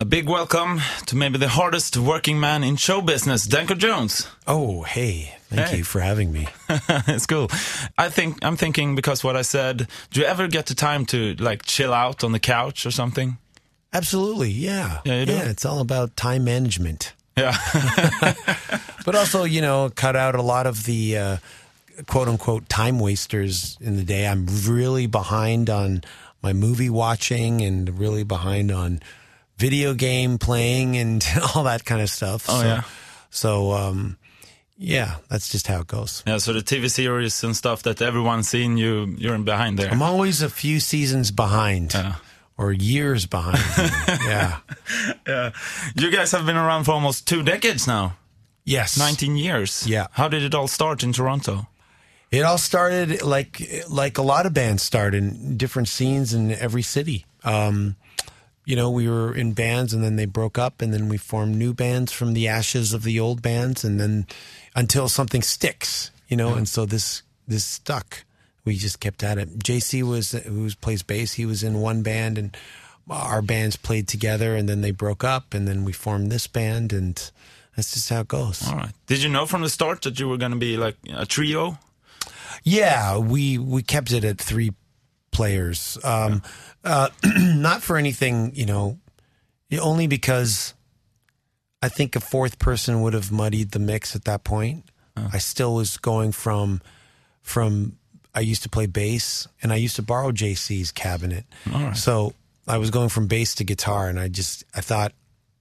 A big welcome to maybe the hardest working man in show business, Danko Jones. Oh, hey. Thank Hey. you for having me. it's cool. I think I'm thinking because what I said. Do you ever get the time to like chill out on the couch or something? Absolutely. Yeah. Yeah, you do? it's all about time management. Yeah, But also, you know, cut out a lot of the uh, quote unquote time wasters in the day. I'm really behind on my movie watching and really behind on video game playing and all that kind of stuff. Oh, so, yeah. So, um, yeah, that's just how it goes. yeah. So the TV series and stuff that everyone's seen, you you're in behind there. I'm always a few seasons behind Yeah. or years behind. yeah. You guys have been around for almost two decades now, Yes. 19 years. Yeah. How did it all start in Toronto? It all started like like a lot of bands start in different scenes in every city. Um, you know, we were in bands and then they broke up and then we formed new bands from the ashes of the old bands and then until something sticks, you know, and so this this stuck. We just kept at it. JC was who plays bass, he was in one band and our bands played together and then they broke up and then we formed this band and that's just how it goes. All right. Did you know from the start that you were going to be like a trio? Yeah, we we kept it at three players. Um, uh, not for anything, you know, only because I think a fourth person would have muddied the mix at that point. I still was going from from I used to play bass and I used to borrow JC's cabinet. Right. So I was going from bass to guitar and I just I thought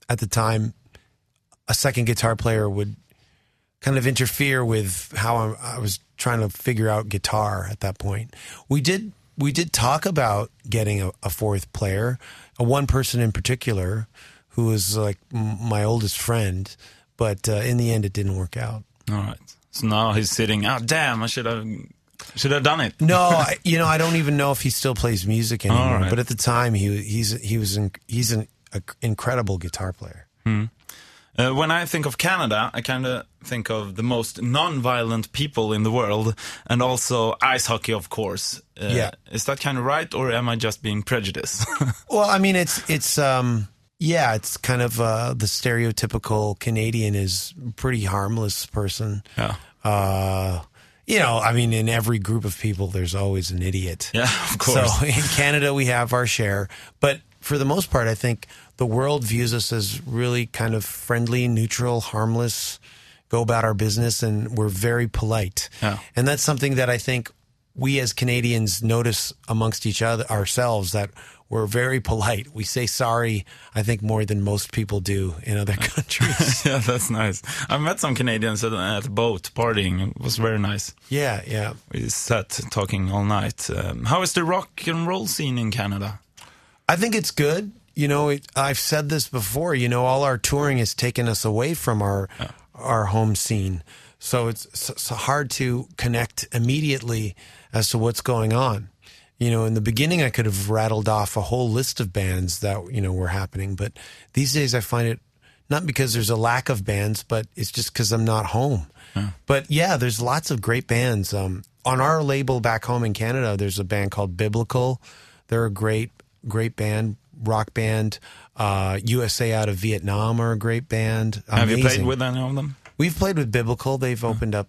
at the time a second guitar player would kind of interfere with how I, I was trying to figure out guitar at that point. We did we did talk about getting a, a fourth player, a one person in particular, who was like m- my oldest friend, but uh, in the end, it didn't work out. All right. So now he's sitting. Oh, damn! I should have should have done it. No, I, you know I don't even know if he still plays music anymore. Right. But at the time, he he's he was in, he's an a, incredible guitar player. Uh, when I think of Canada, I kind of think of the most non-violent people in the world, and also ice hockey, of course. Uh, Yeah. Is that kind of right, or am I just being prejudiced? Well, I mean, it's it's um yeah, it's kind of uh, the stereotypical Canadian is pretty harmless person. yeah. Uh, you know, I mean, in every group of people, there's always an idiot. Yeah, of course. So in Canada, we have our share, but for the most part, I think the world views us as really kind of friendly, neutral, harmless, go about our business, and we're very polite. And that's something that I think we as Canadians notice amongst each other ourselves that we're very polite. We say sorry, I think, more than most people do in other countries. yeah, that's nice. I met some Canadians at, at a boat partying. It was very nice. yeah, yeah. We sat talking all night. Um, how is the rock and roll scene in Canada? I think it's good. You know, it, I've said this before. You know, all our touring has taken us away from our our home scene, so it's, it's hard to connect immediately as to what's going on. You know, in the beginning, I could have rattled off a whole list of bands that you know were happening, but these days I find it not because there's a lack of bands, but it's just because I'm not home. But yeah, there's lots of great bands. Um, on our label back home in Canada, there's a band called Biblical. They're a great, great band, rock band. Uh, USA out of Vietnam are a great band. Have you played with any of them? We've played with Biblical. They've opened up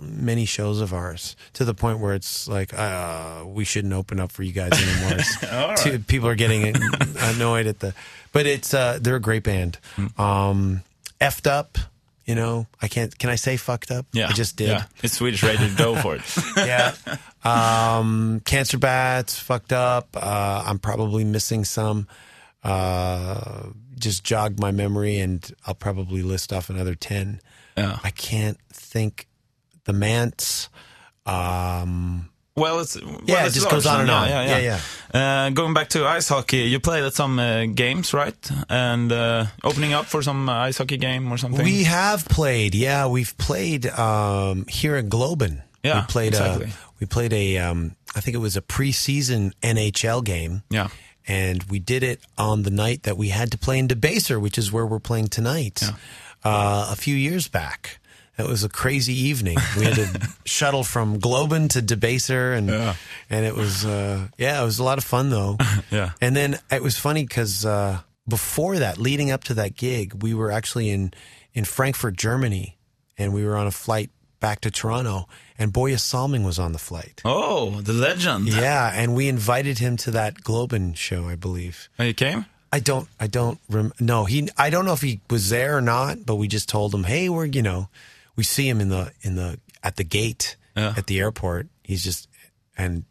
many shows of ours to the point where it's like uh, we shouldn't open up for you guys anymore. People are getting annoyed at the, but it's uh, they're a great band. Um, effed up, you know. I can't. Can I say fucked up? Yeah, I just did. Yeah, it's Swedish radio. Go for it. yeah. Um, cancer bats, fucked up. Uh, I'm probably missing some. Uh, just jogged my memory, and I'll probably list off another ten. Yeah. I can't think. The Mants. Um, Well, it's well, Yeah, it just goes on and on. Yeah, Yeah, Uh, going back to ice hockey, you played at some uh, games, right? And uh, opening up for some uh, ice hockey game or something. we have played. Yeah, we've played um, here in Globen. Yeah, we played exactly. a. We played a. Um, I think it was a preseason NHL game. yeah, and we did it on the night that we had to play in Debaser, which is where we're playing tonight. Uh, a few years back, it was a crazy evening. We had to shuttle from Globen to Debaser, and Yeah. and it was uh, yeah, it was a lot of fun though. Yeah. and then it was funny because uh, before that, leading up to that gig, we were actually in in Frankfurt, Germany, and we were on a flight back to Toronto, and Börje Salming was on the flight. Oh, the legend. Yeah, and we invited him to that Globen show, I believe. Oh, you came? I don't, I don't, rem- no, he, I don't know if he was there or not, but we just told him, hey, we're, you know, we see him in the, in the, at the gate Yeah. at the airport. He's just, and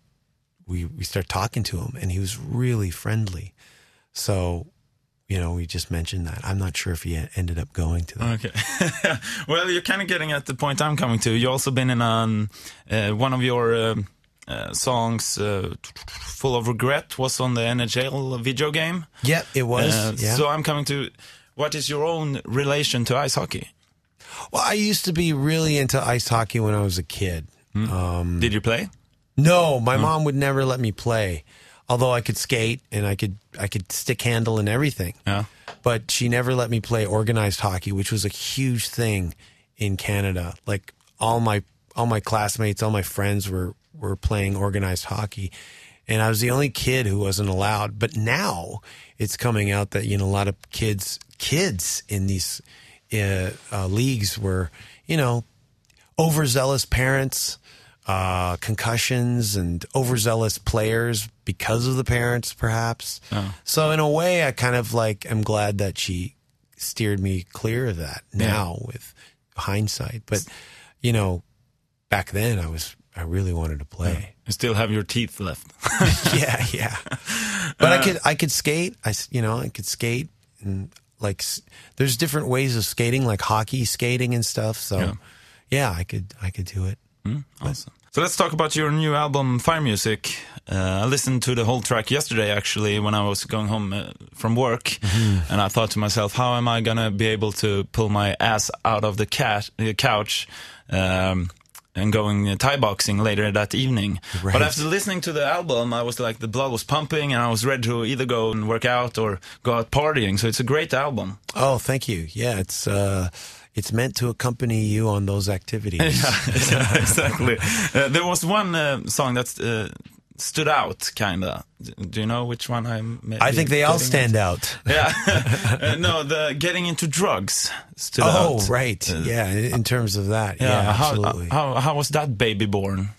we, we start talking to him and he was really friendly. So, you know, we just mentioned that. I'm not sure if he ended up going to that. Okay. well, you're kind of getting at the point I'm coming to. You also been in um, uh, one of your um uh, songs, uh, "Full of Regret," was on the NHL video game. Yeah, it was. Uh, yeah. So I'm coming to. What is your own relation to ice hockey? Well, I used to be really into ice hockey when I was a kid. Um, Did you play? No, my mom would never let me play. Although I could skate and I could I could stick handle and everything. Yeah. But she never let me play organized hockey, which was a huge thing in Canada. Like all my all my classmates, all my friends were were playing organized hockey. And I was the only kid who wasn't allowed. But now it's coming out that you know a lot of kids kids in these uh, uh, leagues were, you know, overzealous parents, uh, concussions, and overzealous players because of the parents, perhaps. So in a way, I kind of like am glad that she steered me clear of that now with hindsight. But you know, back then I was I really wanted to play. You still have your teeth left. yeah, yeah. But I could I could skate. I you know I could skate and like there's different ways of skating, like hockey skating and stuff. So Yeah. yeah, I could I could do it. Awesome. So let's talk about your new album, Fire Music. Uh, I listened to the whole track yesterday, actually, when I was going home uh, from work, and I thought to myself, how am I gonna be able to pull my ass out of the cat, uh, couch um, and going uh, Thai boxing later that evening? Right. But after listening to the album, I was like, the blood was pumping, and I was ready to either go and work out or go out partying. So it's a great album. Oh, thank you. Yeah, it's uh, it's meant to accompany you on those activities. yeah, exactly. Uh, there was one uh, song that's uh, stood out, kinda. Do you know which one I'm? I think they all stand out. Yeah, uh, no, the getting into drugs stood Oh, out. right. yeah, in terms of that. Yeah, Yeah, how, absolutely. how how was that baby born?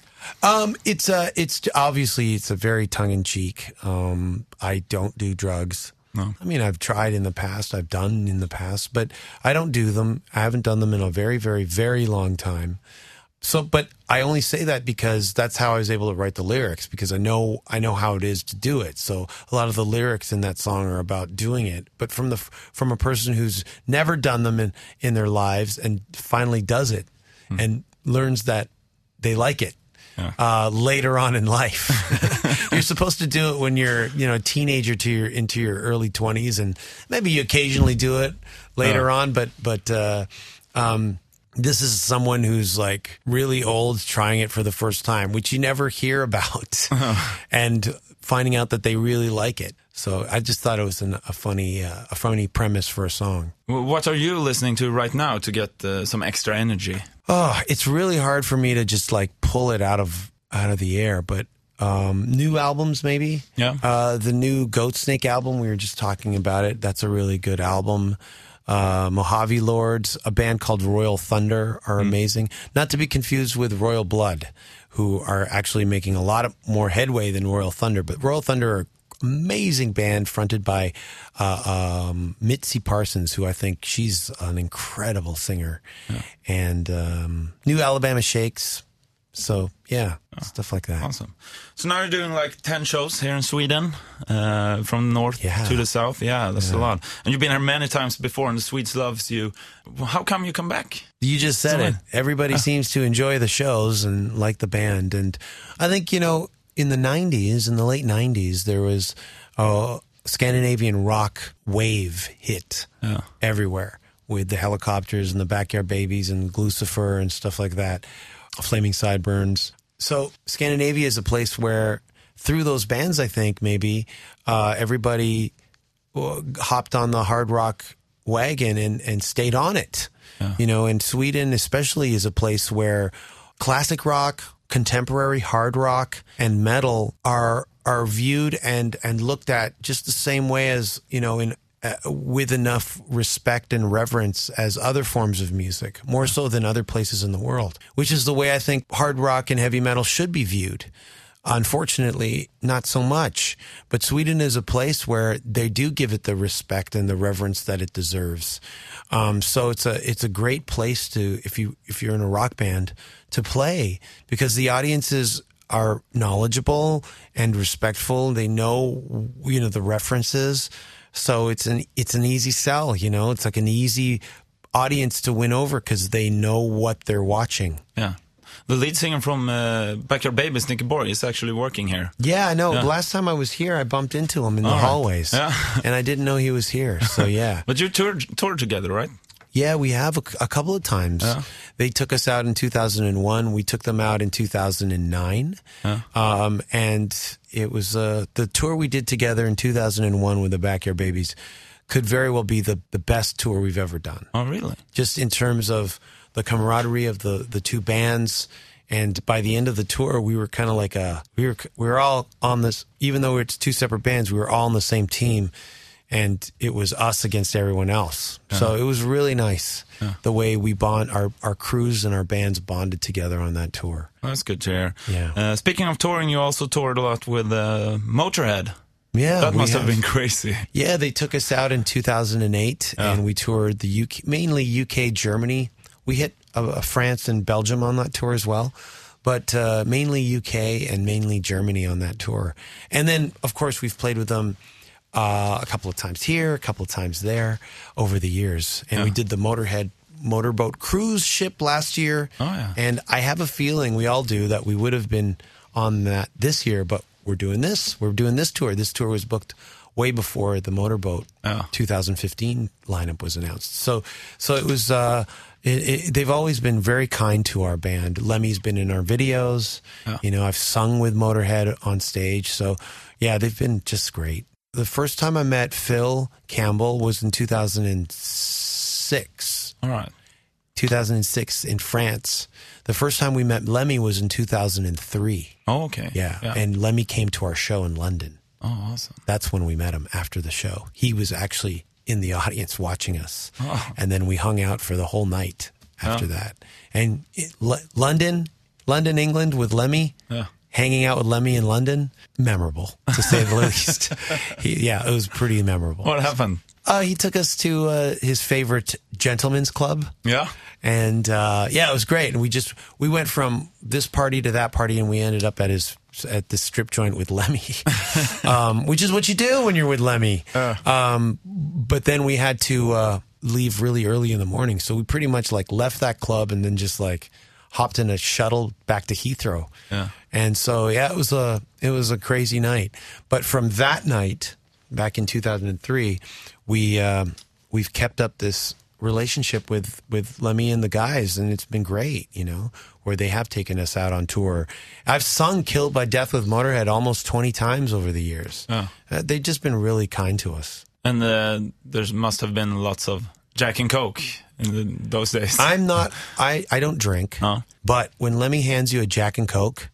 Um, it's uh, it's obviously it's a very tongue in cheek. Um, I don't do drugs. No. I mean, I've tried in the past, I've done in the past, but I don't do them. I haven't done them in a very, very, very long time. So, but I only say that because that's how I was able to write the lyrics because I know I know how it is to do it. So a lot of the lyrics in that song are about doing it, but from the from a person who's never done them in in their lives and finally does it and learns that they like it uh, later on in life. you're supposed to do it when you're, you know, a teenager to your into your early 20s, and maybe you occasionally do it later on. But but uh, um, this is someone who's like really old trying it for the first time, which you never hear about, and finding out that they really like it. So I just thought it was an, a funny uh, a funny premise for a song. What are you listening to right now to get uh, some extra energy? Oh, it's really hard for me to just like pull it out of out of the air. But um, new albums, maybe. Yeah. Uh, the new Goatsnake album, we were just talking about it. That's a really good album. Uh, Mojave Lords, a band called Royal Thunder, are amazing. Not to be confused with Royal Blood, who are actually making a lot of more headway than Royal Thunder. But Royal Thunder are amazing band fronted by uh, um, Mitzi Parsons, who I think she's an incredible singer, and um, New Alabama Shakes. So yeah, stuff like that. Awesome. So now you're doing like 10 shows here in Sweden, uh, from the north Yeah. to the south. Yeah, that's a lot. And you've been here many times before, and the Swedes loves you. How come you come back? You just said So it. Everybody seems to enjoy the shows and like the band. And I think, you know, in the 90s, in the late 90s, there was a Scandinavian rock wave hit Yeah. everywhere with the Hellacopters and the backyard babies and Lucifer and stuff like that, flaming sideburns. So Scandinavia is a place where through those bands, I think maybe uh, everybody uh, hopped on the hard rock wagon and, and stayed on it. You know, and Sweden especially is a place where classic rock, contemporary hard rock, and metal are are viewed and and looked at just the same way as you know in uh, with enough respect and reverence as other forms of music, more so than other places in the world, which is the way I think hard rock and heavy metal should be viewed. Unfortunately, not so much. But Sweden is a place where they do give it the respect and the reverence that it deserves. Um, so it's a it's a great place to if you if you're in a rock band to play because the audiences are knowledgeable and respectful. They know you know the references. So it's an it's an easy sell, you know. It's like an easy audience to win over because they know what they're watching. Yeah. The lead singer from uh, Backyard Babies, Nicke Borg, is actually working here. Yeah, I know. Yeah. Last time I was here, I bumped into him in the All right. hallways, Yeah. and I didn't know he was here. So yeah, But you toured, toured together, right? yeah, we have a, a couple of times. Yeah. They took us out in 2001. We took them out in 2009, um, and it was uh, the tour we did together in 2001 with the Backyard Babies. Could very well be the the best tour we've ever done. Oh, really? just in terms of the camaraderie of the the two bands. And by the end of the tour, we were kind of like a we were we were all on this. Even though it's two separate bands, we were all on the same team, and it was us against everyone else. So it was really nice the way we bond our our crews and our bands bonded together on that tour. That's good to hear. Yeah. Uh, speaking of touring, you also toured a lot with uh, Motorhead. Yeah, that must have been crazy. Yeah, they took us out in 2008, and we toured the UK, mainly UK, Germany. We hit uh, France and Belgium on that tour as well, but uh, mainly UK and mainly Germany on that tour. And then, of course, we've played with them uh, a couple of times here, a couple of times there over the years. And we did the Motorhead motorboat cruise ship last year. Oh, yeah. And I have a feeling we all do that we would have been on that this year, but we're doing this. We're doing this tour. This tour was booked way before the motorboat Oh. 2015 lineup was announced. So, so it was. Uh, it, it, they've always been very kind to our band. Lemmy's been in our videos. You know, I've sung with Motorhead on stage. So, yeah, they've been just great. The first time I met Phil Campbell was in 2006. All right. 2006 in France. The first time we met Lemmy was in 2003. Oh, okay. Yeah. yeah. And Lemmy came to our show in London. oh, awesome. That's when we met him after the show. He was actually in the audience watching us. Oh. And then we hung out for the whole night after that. And it, L- London, London, England with Lemmy, Yeah. Hanging out with Lemmy in London, memorable to say the least. He, yeah, it was pretty memorable. What happened? Uh, he took us to uh, his favorite gentleman's club Yeah. and uh, yeah, it was great. And we just we went from this party to that party, and we ended up at his at the strip joint with Lemmy, um, which is what you do when you're with Lemmy. Um, but then we had to uh, leave really early in the morning, so we pretty much like left that club and then just like hopped in a shuttle back to Heathrow. Yeah. And so yeah, it was a it was a crazy night. But from that night, back in 2003, we um, we've kept up this relationship with with Lemmy and the guys, and it's been great. You know, where they have taken us out on tour. I've sung "Killed by Death" with Motorhead almost 20 times over the years. Oh. Uh, they've just been really kind to us. And uh, there must have been lots of Jack and Coke in the, those days. I'm not. I I don't drink. Oh. But when Lemmy hands you a Jack and Coke,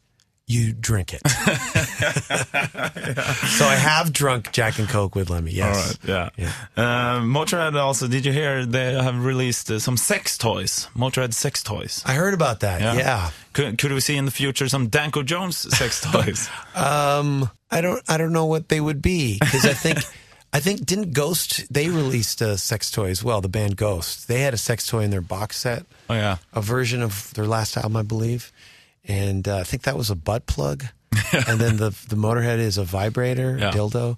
you drink it. so I have drunk Jack and Coke with Lemmy. Yes. right, yeah. Uh, Motorhead also, did you hear they have released uh, some sex toys? Motorhead sex toys. I heard about that. Yeah. Could, could we see in the future some Danko Jones sex toys? Um, I don't. I don't know what they would be because I think. I think didn't Ghost they released a sex toy as well. The band Ghost they had a sex toy in their box set, oh, yeah. a version of their last album, I believe, and uh, I think that was a butt plug, and then the the Motorhead is a vibrator Yeah. dildo.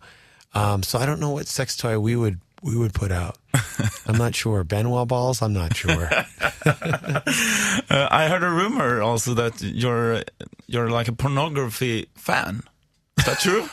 Um, so I don't know what sex toy we would we would put out. I'm not sure. Ben Wa balls. I'm not sure. Uh, I heard a rumor also that you're you're like a pornography fan. Is that true?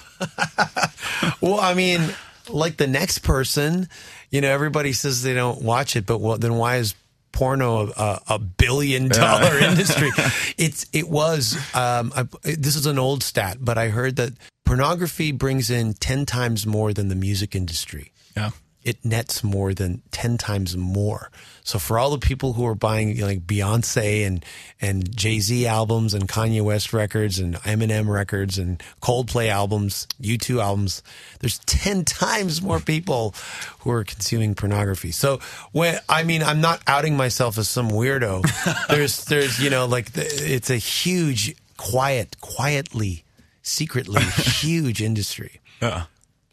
Well, I mean, like the next person, you know, everybody says they don't watch it, but well, then why is porno a, a billion dollar industry? It's it was. Um, I, this is an old stat, but I heard that pornography brings in ten times more than the music industry. yeah. It nets more than 10 times more. So for all the people who are buying you know, like Beyonce and, and Jay-Z albums and Kanye West records and Eminem records and Coldplay albums, U2 albums, there's 10 times more people who are consuming pornography. So when, I mean, I'm not outing myself as some weirdo. there's, there's, you know, like the, it's a huge, quiet, quietly, secretly huge industry. Yeah.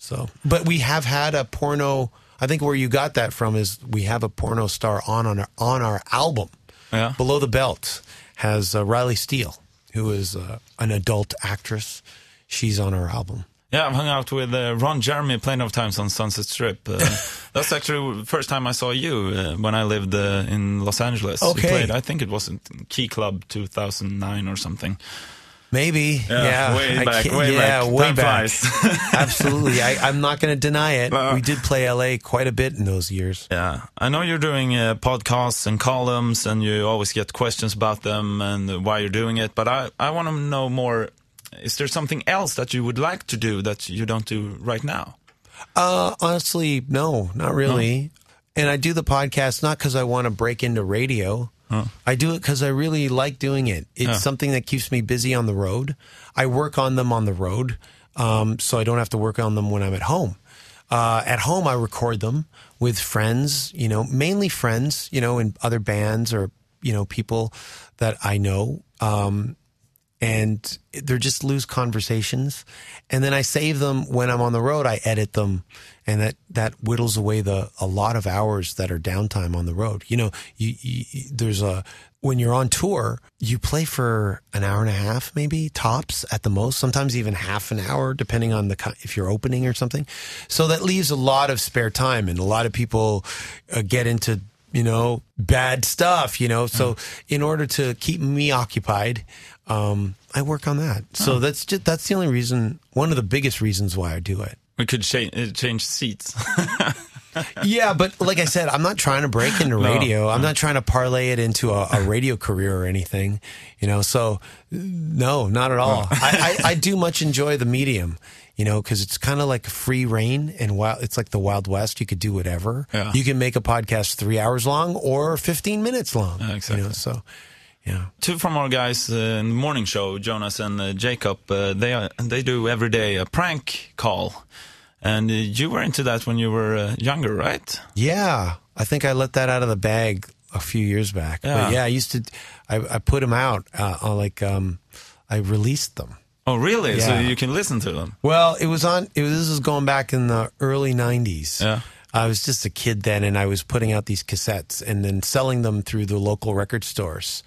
So, but we have had a porno. I think where you got that from is we have a porno star on on our, on our album. Yeah. Below the Belt has uh, Riley Steele, who is uh, an adult actress. She's on our album. Yeah, I've hung out with uh, Ron Jeremy plenty of times on Sunset Strip. Uh, that's actually the first time I saw you uh, when I lived uh, in Los Angeles. You Okay. played, I think it was in Key Club 2009 or something. Maybe, yeah, way I back, way yeah, back. way Time back. Absolutely, I, I'm not going to deny it. Uh, we did play LA quite a bit in those years. Yeah, I know you're doing uh, podcasts and columns, and you always get questions about them and why you're doing it. But I, I want to know more. Is there something else that you would like to do that you don't do right now? Uh, honestly, no, not really. And I do the podcast not because I want to break into radio. I do it because I really like doing it. It's something that keeps me busy on the road. I work on them on the road, um, so I don't have to work on them when I'm at home. Uh, at home, I record them with friends, you know, mainly friends, you know, in other bands or, you know, people that I know. Um, and they're just loose conversations. And then I save them when I'm on the road. I edit them, and that that whittles away the a lot of hours that are downtime on the road. You know, you, you there's a when you're on tour, you play for an hour and a half, maybe tops at the most. Sometimes even half an hour, depending on the if you're opening or something. So that leaves a lot of spare time, and a lot of people uh, get into you know bad stuff. You know, so in order to keep me occupied um, I work on that. So that's just that's the only reason. One of the biggest reasons why I do it. We could cha- uh, change seats. Yeah, but like I said, I'm not trying to break into radio. I'm not trying to parlay it into a, a radio career or anything. You know, so no, not at all. I, I, I do much enjoy the medium. You know, because it's kind of like free reign and wild. It's like the Wild West. You could do whatever. Yeah. You can make a podcast three hours long or 15 minutes long. Yeah, exactly. You know, so yeah. Two from our guys uh, in the morning show, Jonas and uh, Jacob, uh, they are, they do every day a prank call. And uh, you were into that when you were uh, younger, right? Yeah, I think I let that out of the bag a few years back. Yeah. But yeah, I used to, I, I put them out, uh, on like, um, I released them. Oh, really? So you can listen to them? Well, it was on, it was, this was going back in the early 90s. Yeah. I was just a kid then and I was putting out these cassettes and then selling them through the local record stores.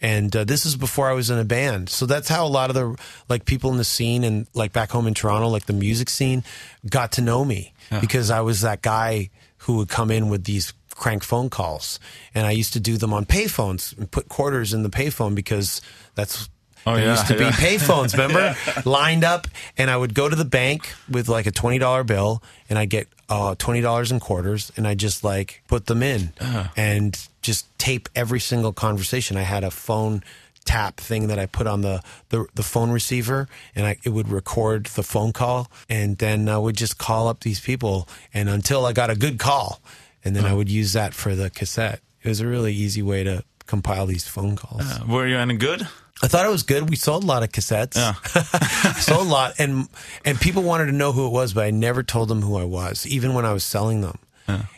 And uh, this is before I was in a band. So that's how a lot of the like people in the scene and like back home in Toronto, like the music scene got to know me because I was that guy who would come in with these crank phone calls. And I used to do them on payphones and put quarters in the payphone because that's Oh, there yeah, used to be payphones, remember? Lined up, and I would go to the bank with like a twenty dollar bill, and I'd get uh, twenty dollars in quarters, and I just like put them in Uh-huh. and just tape every single conversation. I had a phone tap thing that I put on the, the, the phone receiver and I, it would record the phone call and then I would just call up these people and until I got a good call and then I would use that for the cassette. It was a really easy way to compile these phone calls. Uh, were you any good? I thought it was good. We sold a lot of cassettes. Yeah. sold a lot, and and people wanted to know who it was, but I never told them who I was, even when I was selling them.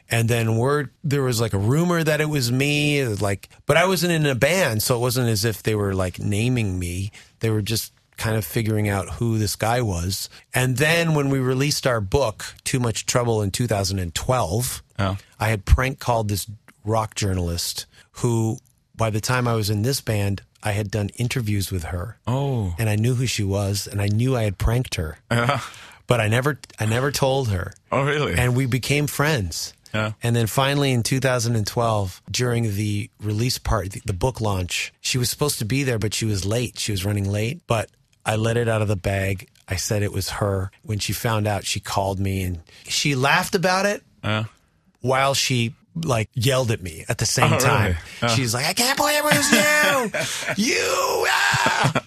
And then word there was like a rumor that it was me, like, but I wasn't in a band, so it wasn't as if they were like naming me. They were just kind of figuring out who this guy was. And then when we released our book, Too Much Trouble in 2012, Yeah. I had prank called this rock journalist who, by the time I was in this band, I had done interviews with her. Oh. And I knew who she was, and I knew I had pranked her, Yeah. but I never, I never told her. Oh, really? And we became friends. Yeah. And then finally in 2012, during the release part, the, the book launch, she was supposed to be there, but she was late. She was running late, but I let it out of the bag. I said it was her. When she found out, she called me and she laughed about it yeah. while she like yelled at me at the same Oh, really? time. Oh. She's like, I can't believe it was you, you. Ah!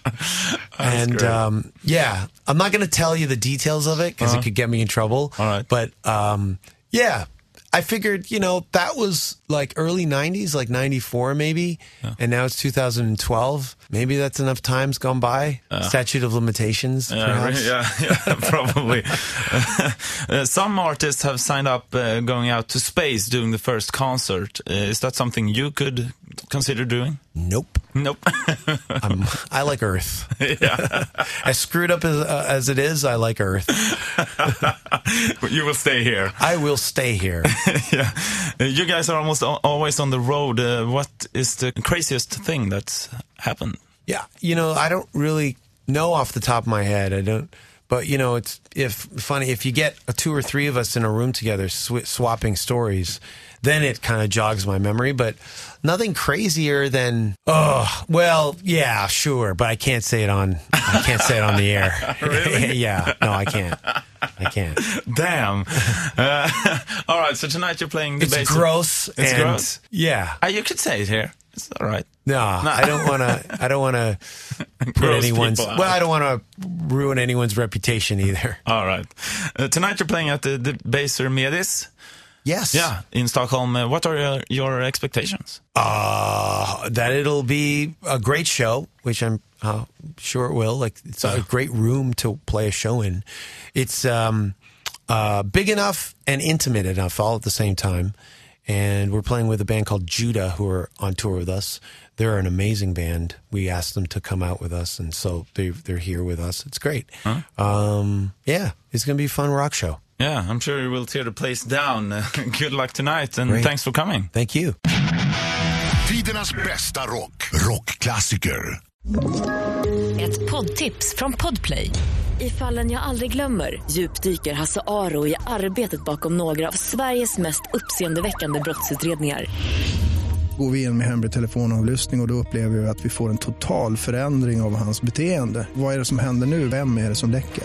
and um, yeah, I'm not going to tell you the details of it because Uh-huh. it could get me in trouble. All right. but um, yeah, I figured, you know, that was like early 90s, like 94 maybe. And now it's 2012. Maybe that's enough time's gone by. Statute of limitations, Yeah, perhaps. yeah, yeah, probably. Uh, some artists have signed up uh, going out to space doing the first concert. Uh, is that something you could consider doing? Nope. Nope. I'm, I like Earth. yeah, as screwed up as, uh, as it is, I like Earth. But you will stay here. I will stay here. yeah, you guys are almost always on the road. Uh, what is the craziest thing that's happened? Yeah, you know, I don't really know off the top of my head. I don't, but you know, it's if funny if you get a two or three of us in a room together sw- swapping stories, then it kind of jogs my memory. But nothing crazier than oh well, yeah, sure, but I can't say it on I can't say it on the air. Really? yeah, no, I can't. I can't. Damn. Uh, all right, so tonight you're playing the It's bass. gross. It's and, gross? Yeah. Uh, you could say it here. It's all right. No, no. I don't want to. I don't want to put anyone's. Well, I don't want to ruin anyone's reputation either. All right. Uh, tonight you're playing at the, the Baser Medis. Yes. Yeah, in Stockholm. Uh, what are your, your expectations? Uh, that it'll be a great show, which I'm uh, sure it will. Like it's a great room to play a show in. It's um, uh, big enough and intimate enough all at the same time. And we're playing with a band called Judah, who are on tour with us. They're an amazing band. We asked them to come out with us, and so they they're here with us. It's great. Um, yeah, it's gonna be a fun rock show. Yeah, I'm sure you will tear the place down. Good luck tonight and Great. thanks for coming. Thank you. Tidernas bästa rock. Rockklassiker. Ett poddtips från Podplay. I fallen jag aldrig glömmer djupdyker Hasse Aro i arbetet bakom några av Sveriges mest uppseendeväckande brottsutredningar. Går vi in med hemlig telefonavlyssning och, och då upplever vi att vi får en total förändring av hans beteende. Vad är det som händer nu? Vem är det som läcker?